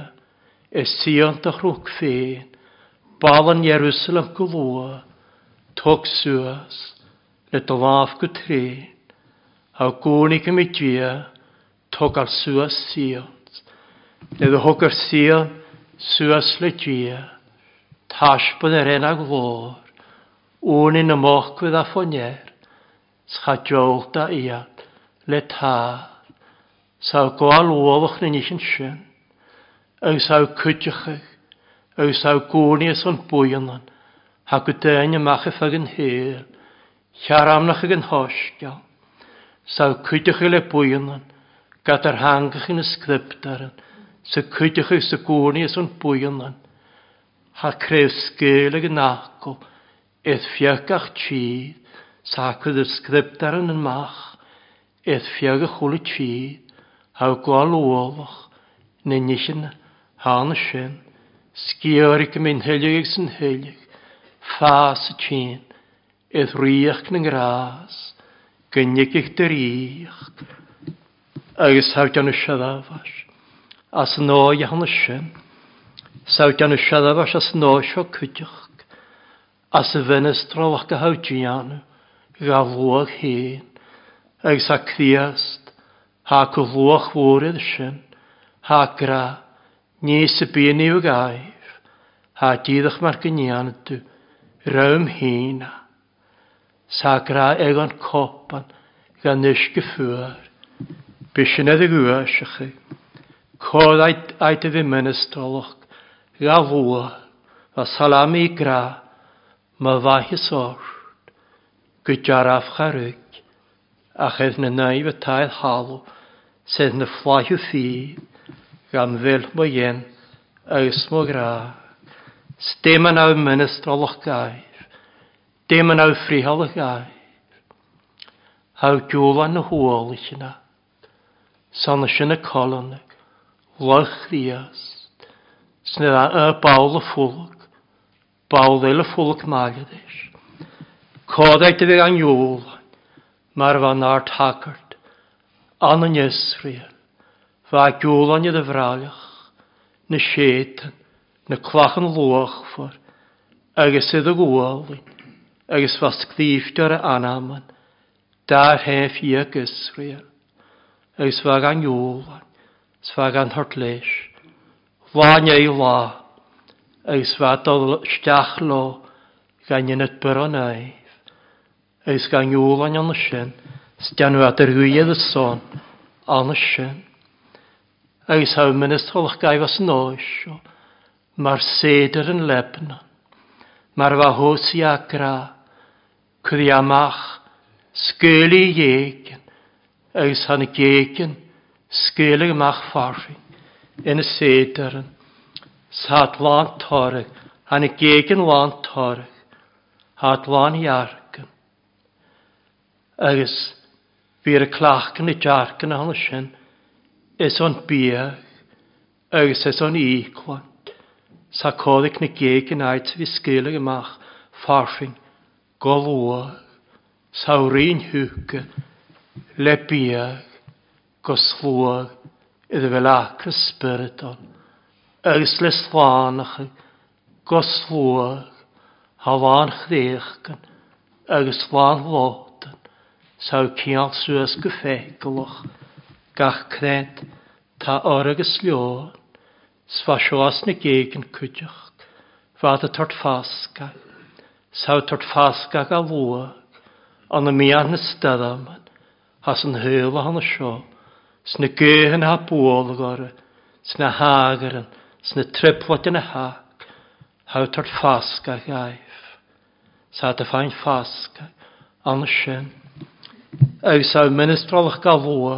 sion dy chrwg ffein, Balan Jerusalem gwlwa, Tog suas, Le dylaf gwtrin a gúnig i dia tog ar sua siant. Nid y hwg ar siant sua sle dia tasbyn yr en a glor ŵn yn y moch gwydd a ffonier schajowl da iad le ta saw gwael wolwch na nisyn yn sy'n yw saw cwdych yw saw gŵni ys o'n bwyn ha gwydyn y mach y ffag yn hyr Siar amnach ag yn hosgiol. Sa cwydych le bwynan, gadar hangach yn y sgriptaran, sa cwydych sa gwni as o'n bwynan. Ha creu sgel ag yn aco, eith fiagach tîd, sa cwyd y sgriptaran yn mach, eith fiagach hwl y tîd, ha gwal olach, na nishin hana shin, skiarik min helig sy'n helig, ffas y tîn, eith riach yn gras, gynnig gynnygyg dyrych, agus hawdion y siadafas, as no iawn ysyn, sawdion y siadafas as no sio cydych, as y fynys drolach a hawdion, gaflwag hyn, agus a criast, ha cyflwach fwrydd ysyn, ha gra, nes y byn i'w gaif, ha dyddach mae'r gynianadw, rhywm hynach. Sagra egon copan gan nysgu ffwyr. Bysyn edrych gwyr sy'ch chi. Cod aid y fi menestolwch. Ga fwa. Fa salami i gra. Ma fahi sort. Gwydiar afcharig. A chedd na naif y taith halw. Sedd na fflaith y ffi. Gan fel mo yen. Agos mo gra. Stema na y menestolwch gael. Dim yn awfrihal y gair. Haw diwl an y hôl eich yna. San ys y colon. Lach ddiast. Snydd a y bawl y ffwlg. Bawl eil y ffwlg magad eich. Codeg dy fi gan ywl. Mae'r fan ar tagart. An yn Israel. Fa diwl an y dyfralach. Na sietan. Na clach yn lwach ffwr. Agus sydd y gwylyn agus was glíiftar anaman, dar hef i a gysriel, agus fa gan iolwan, sfa gan hortleis, Fáin ei la, agus fadol steach lo gan ynad byr o naif, agus gan iolwan an sin, stianw at yr hwyedd y son, an sin. Agus hawm yn ystolch gaif as noesio, mae'r seder yn lebna, mae'r fahos i agra, Cwriamach, sgölu iegen, eus han iegen, sgölu amach fforri, yn y sederen, sad lan toreg, han iegen lan toreg, had lan iargen. Agus, byr y clachgen y jargen ahon ysyn, es o'n biag, agus es o'n iegwan, sa codig na gegen aet fi sgölu amach fforring, golwag, sawrin hwca, lebiag, goslwag, iddo fel ac ysbrydol. Ys le slanach, goslwag, hafan chdechgan, agus slan lotan, saw cial sŵas gyffeglwch, gach crent, ta orag yslion, sfasio as na gegin cwydioch, fad y tort ffasgael. Sawtort fasgag a lua, an y mian na stadam, has yn hyl a hann y sio, sna gehen ha bôl gore, sna hageren, sna tripwad yn y hag, hawtort fasgag gaif, Sa dy ffain fasgag, an y sin. Ew saw ministrolach gael lua,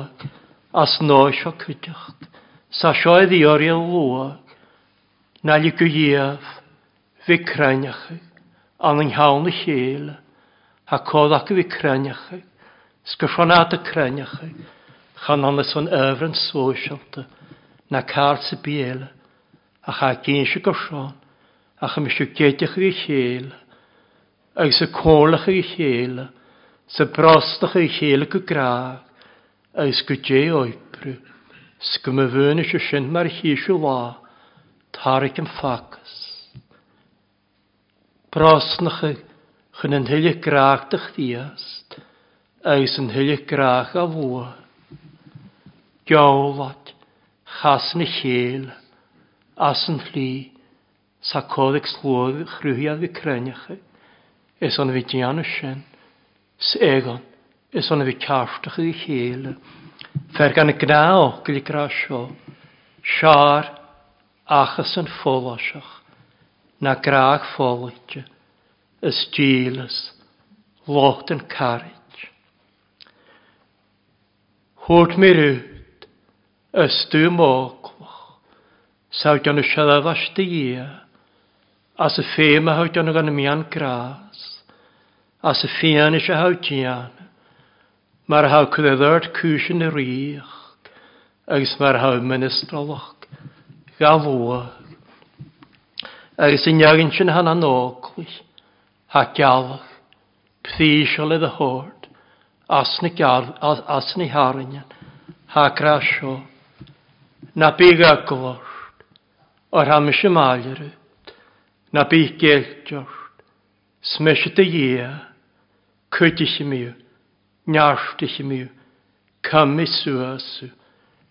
as noes o cydych, sa sioedd i oriau lua, na ligwyaf, fi craniach an yn iawn y chéle, ha cod ac yw i creniachau, sgyrsionad y creniachau, chan annas o'n efryn sôsialta, na car sy biela, a cha gyn sy gyrsion, a cha mysio gediach yw i chéle, ag sy cólach yw i chéle, sy brostach yw i chéle gygraag, ag sgwdje oibryw, sgymyfyn ysio sy'n mar hysio la, tarig yn ffacus. Brosnach chyn yn hylig graach dych ddiast, eis yn hylig graach a fwa. Giolat, chas yn y llel, as yn lli, sa codig slwyd chrwyhiad fi creniach, es on fi dian ysyn, segon, es on fi carstach i llel, fer gan y gna ogl i grasio, siar achas yn ffolosioch, na graach fólaite, ys dílas, locht yn carid. Hwrt mi rwyd, ys ystw móglwch, saw gan y as dy ia, as y ffeym a haw gan y gan y mian gras, as y ffian eisiau haw dian, mae'r haw cwddedd cwysyn y rych, agos mae'r haw ministrolwch, galwag, agus yn iagyn sy'n hann an ha galwch, pthysol iddo hord, asni, asni harinian, ha grasio, na byg aglost, o'r hamis y malyrwyd, na byg geltiost, smysyd y ie, cydys i miw, nyarsdys i miw, cymys yw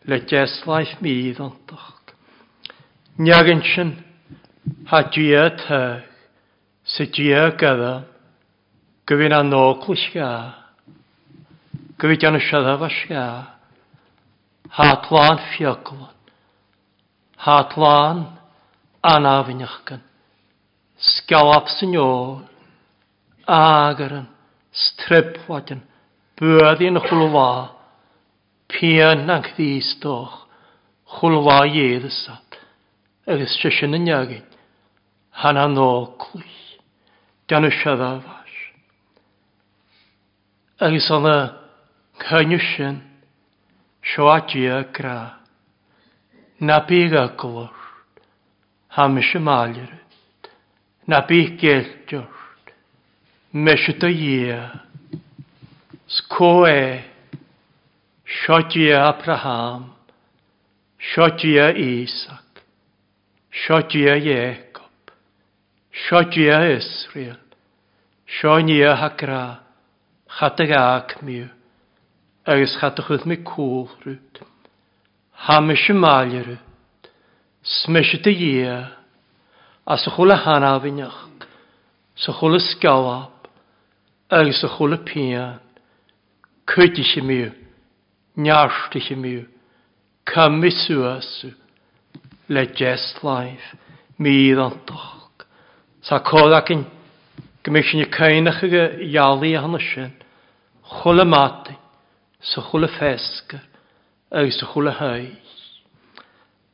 le jeslaeth mi ddantach. Nyagynsyn, Ha dia teg, sy dia gyda, gyfyn a'n nôcl sga, gyfyd an y siadaf a sga, ha tlan ffioglan, ha tlan anafynachgan, sgalaf sy'n ôl, agaran, strepwadan, bwyddi'n chwlwa, pian ag ddistoch, chwlwa ieddysat, agos sy'n yn iagyd. Han har nåkus, denne sjøvavas. Jeg sånne kønnesen, sjåatje kra, napiga klor, hamisje maljer, napig geltjort, meshita je, skoe, sjåatje Abraham, sjåatje Isak, sjåatje Jek, Siodia Israel, Sionia ha gra, chadag ac miw, agos chadach mi cwl rwyd, hamish y mael rwyd, smys y dy a sy chwl y hanaf unach, sy chwl sgawab, agos sy chwl pian, cydych i miw, niashtych i miw, cymysw asw, le jest life, mi ddantach. Sa códacin gymys sin i cainach ag ialaí a hana sin, chula mátain, sa chula fesgar, agus sa chula haig.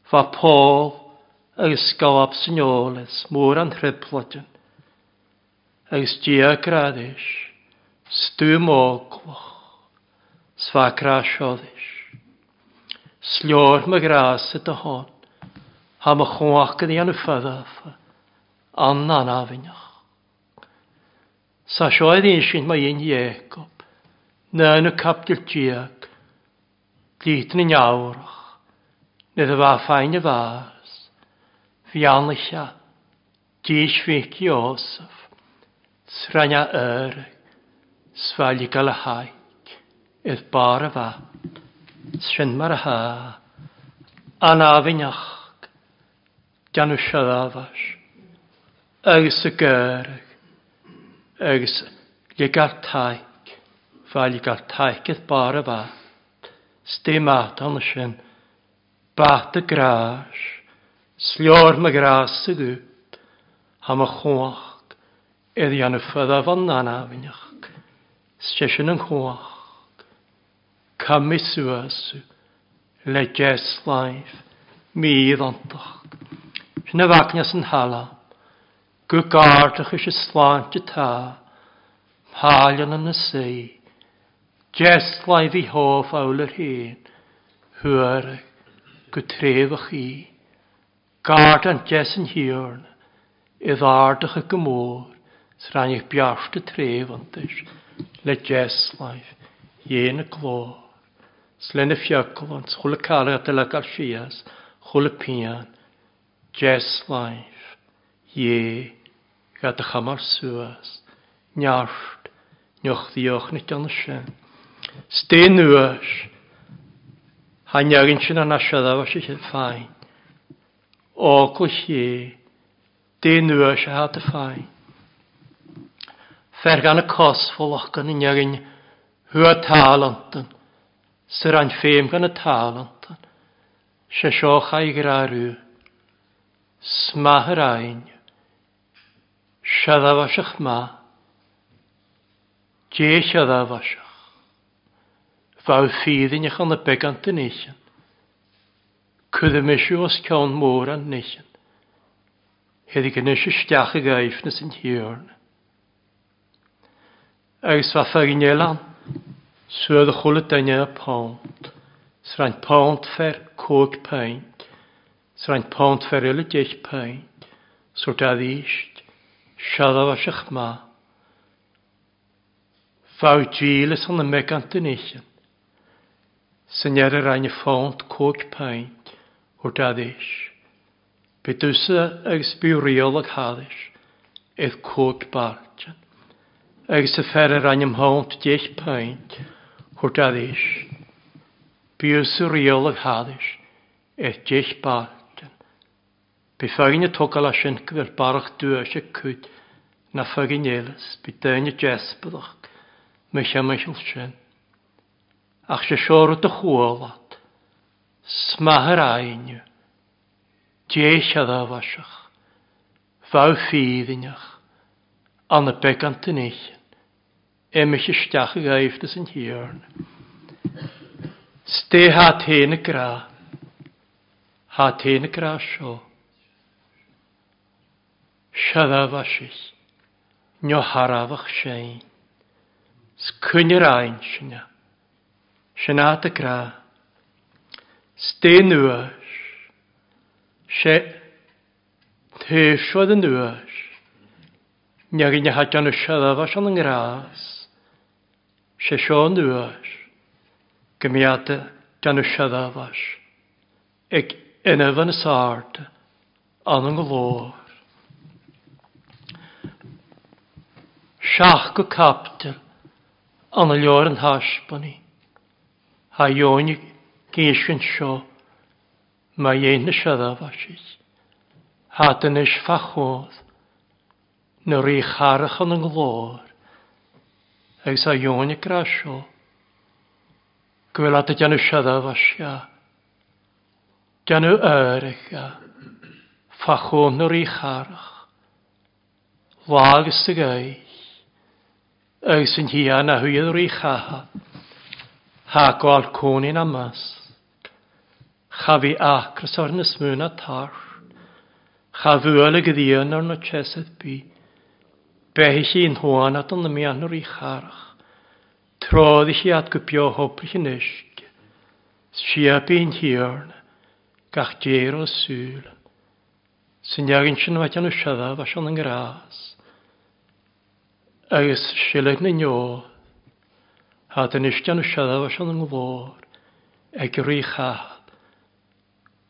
Fa Paul agus gawab syniolas, môr an hrybladyn, agus dia gradis, stwm oglwch, sfa grasioddis. Slior my gras y dy hon, ha my chwach gyda yn y ffyddaf anna na finnach. Sa sio i'n sy'n mae un Iacob, na yn y capdil diag, lítyn yn iawrach, nid y fa ffain y fas, fi anlysia, dís fic i osaf, srania yr, sfali gael y haig, ydd bar y fa, sy'n mar y ha, anna finnach, gan y siadafas, agus y gyrg, agus le gael taig, fa le gael taig eith bar y bat, stym adal yn sy'n, bat y gras, slior my gras y dwt, ham y chwach, eddi an y ffydda fan nana fyniach, siesion yn chwach, cymysw ysw, le jes laif, mi ddontoch. Sy'n y fagnas yn halach, go gáardach is sláinte ta, hálan yn y sí, Jes lai fi awl yr hyn, hwyr go trefach i, gard an jes yn hirn, idd ardach y gymor, sraen i'ch biarst y tref antys, le jes lai, ien y glor, slen y fiagol ond, chwl y cael at y lagar sias, chwl y pian, jes lai, ie, Gad y chamar sŵas. Niart. Nioch ddiolch nid ond ysio. Styn ywys. Hanyagin sy'n anasio dda fos eich ffain. Ogl hi. Dyn ywys a hat y ffain. Fer gan y cosfol och gan unagin hwa talantan. Sy'r an ffeim gan y talantan. Sio sioch a'i gyrarw. Smahyr a'n. Siadafasach ma. Dé siadafasach. y begant yn eisiau. að begandi nýsjan. Kuðu mig sjú að skján móran gynnes Hefði stiach y gaif nes yn hjörn. Agus var elan, ég lan. Söðu dynia y pont. Sra'n pont fer cwg paint. Sra'n pont fer öllu dæk paint. Sort að siadaf a siach ma. Fáw dvíle san a megant yn eichan. San er yr ein ffont cwg paint o'r dadys. Bydwsa agos bywiol ag hadys, eith cwg barjan. Agos y fer yr ein ymhont deich paint o'r dadys. Bydwsa riol ag hadys, eith deich barjan. Bi fagin y togal a sy'n gyfer barach dwi eisiau cwyd na fagin eilys, bi dyn y jes byddwch, mych am eich sy'n. Ach sy'n siwr dy chwolad, smahyr ainio, Dieis a ddafasach, faw ffydd unach, an y begant yn eich, emych y stiach y gaif dys yn hiarn. Ste ha tein y gra, ha tein y gra sio, Siadafasys, nio harafach sein. Scynyr ein sinna. Sinna dy gra. Stein nŵas. Se teisiodd yn nŵas. Niag i niach adjan ysiad a yn ngras. Se sio nŵas. Gymiad adjan ysiad a. Eg enaf yn y sard. Anong o seach go captar an leor yn hasbani. Ha ioni geisyn sio, mae ein y dhéanana sedáhasis. Hatan is fachóð na rí charachan an glór agus a jónig ra seo. Gwyl at y dianw y Dianw a Fachón na rí charach. Lágus y agus yn hi anna hwydd i chaha. Ha gwal cwnin amas. Chafi acras ar nes mwyn a tar. Cha fwyl y gyddion ar na bi. Behi chi yn hwan at yn ymian o'r i charach. Trodd i chi atgybio hobrych yn ysg. Sia bi'n hiorn. Gach ddeir o sŵl. Sy'n iagyn sy'n wadian o siadaf a sy'n yn gras agus sileg na nio, ha den istian siadaf an yn Nghlór, ag rhi chahad,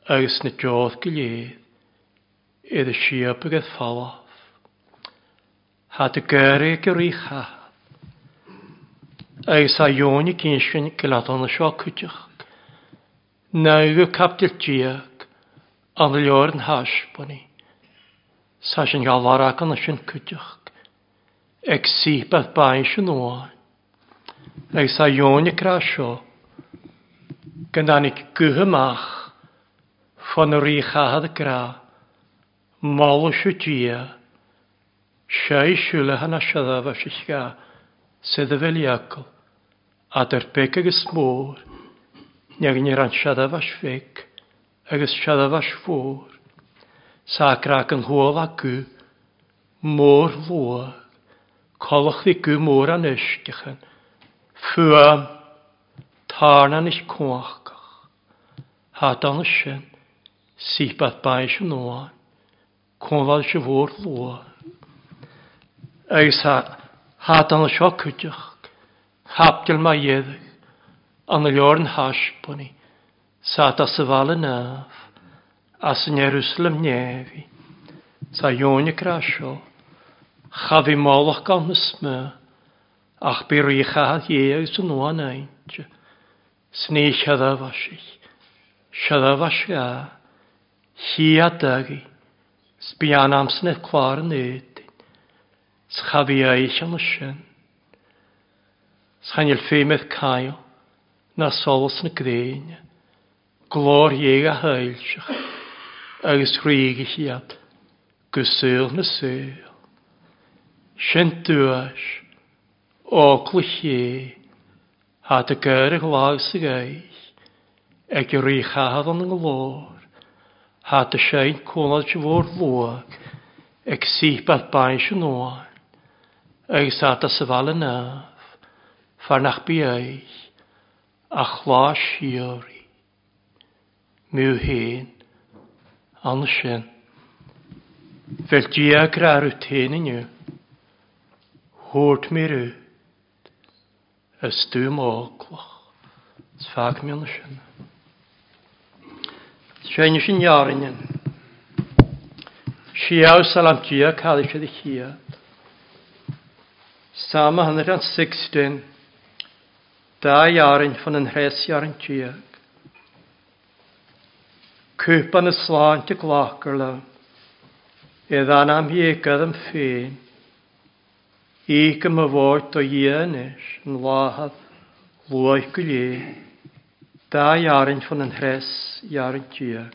agus na jodd gilydd, edd y siab ag ethfalaf. Ha dy gyrru ag rhi chahad, agus a ioni gynsyn gyladon y sio cwtioch, na yw capdil diag, an y lior yn hasboni, sa sy'n gael ar ac yn y sy'n cwtioch ag syth beth bain sy'n oa. Ag sa ion y crasio, gyndan i gyhymach, ffon yr i chahad y gra, mol sy'n dia, siwle hana siadda fa sy'n ga, sydd y fel iacol, a dyr beg ag ysmwr, ni ran siadda fa sy'n agus siadda fa sy'n fôr, sa grac yn hwyl ac môr Colwch Kolch i gymwyr an ysgachan. Fwa tarnan is cwachgach. Hadan ysyn. Sipat baes yn oan. Cwnfal sy fwr lwa. Eis ha hadan ysio cydach. Hapdil ma ieddig. An y lorn hasbwni. Sata syfal yn af. As yn Jerusalem nefi. Sa Ionia grasio chafi moloch gan na smö, ach byr i chad ie ys yn oan eint. Sni siada fasig, siada fasga, hi adagi, sbian amsnedd clar yn edyn, schafi eich am ysyn. Schael ffeimedd cael, na solos na grein, glor ieg a heilsach, agos rhig i hiad, na syl. Shentuas, o clychi, ha dy gyr y glag sy'n gais, ag yr i chahad yn glor, ha dy sein cwnad sy'n fawr fwag, ag sip at bain sy'n oan, ag sa dy sefal yn af, farnach bi eich, a chlá siori. Mw hen, an sin. Fel diagra ar yw tenyn yw. Hort mir ut. Y stwm oglwch. Sfag mi ond sy'n. Sy'n sy'n iarin yn. Siaw salam tia cael eisiau ddech chia. Sama 116. Da iarin fan yn hres iarin tia. Cwpan y slant y glacr la. Eddan am hiegodd yn ffein. Ígam a bhórt a dhéanais an láhad luaich go lé, dá jarin fan hres jarin tíag.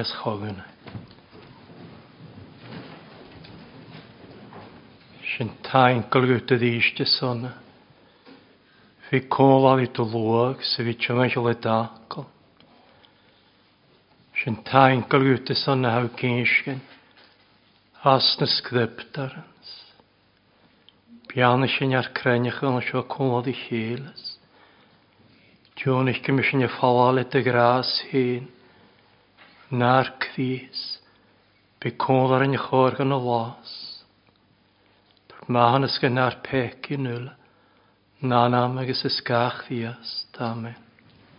Johannes Haugen. És en tankelgötedés te sanna. Vi kola vi to låg, så vi tjömmer takel. És en tankelgöte sanna haukensken. Asne skriptarens. Pianischen jarkränjachan och så kola di heles. Tjönig kemischen je falale te gras hen. na'r cris, be cwl ar yn chor gan y los. Dwi'n mahan ysgyn na'r pec i nŵl, na nam agos ysgach ddias, amen.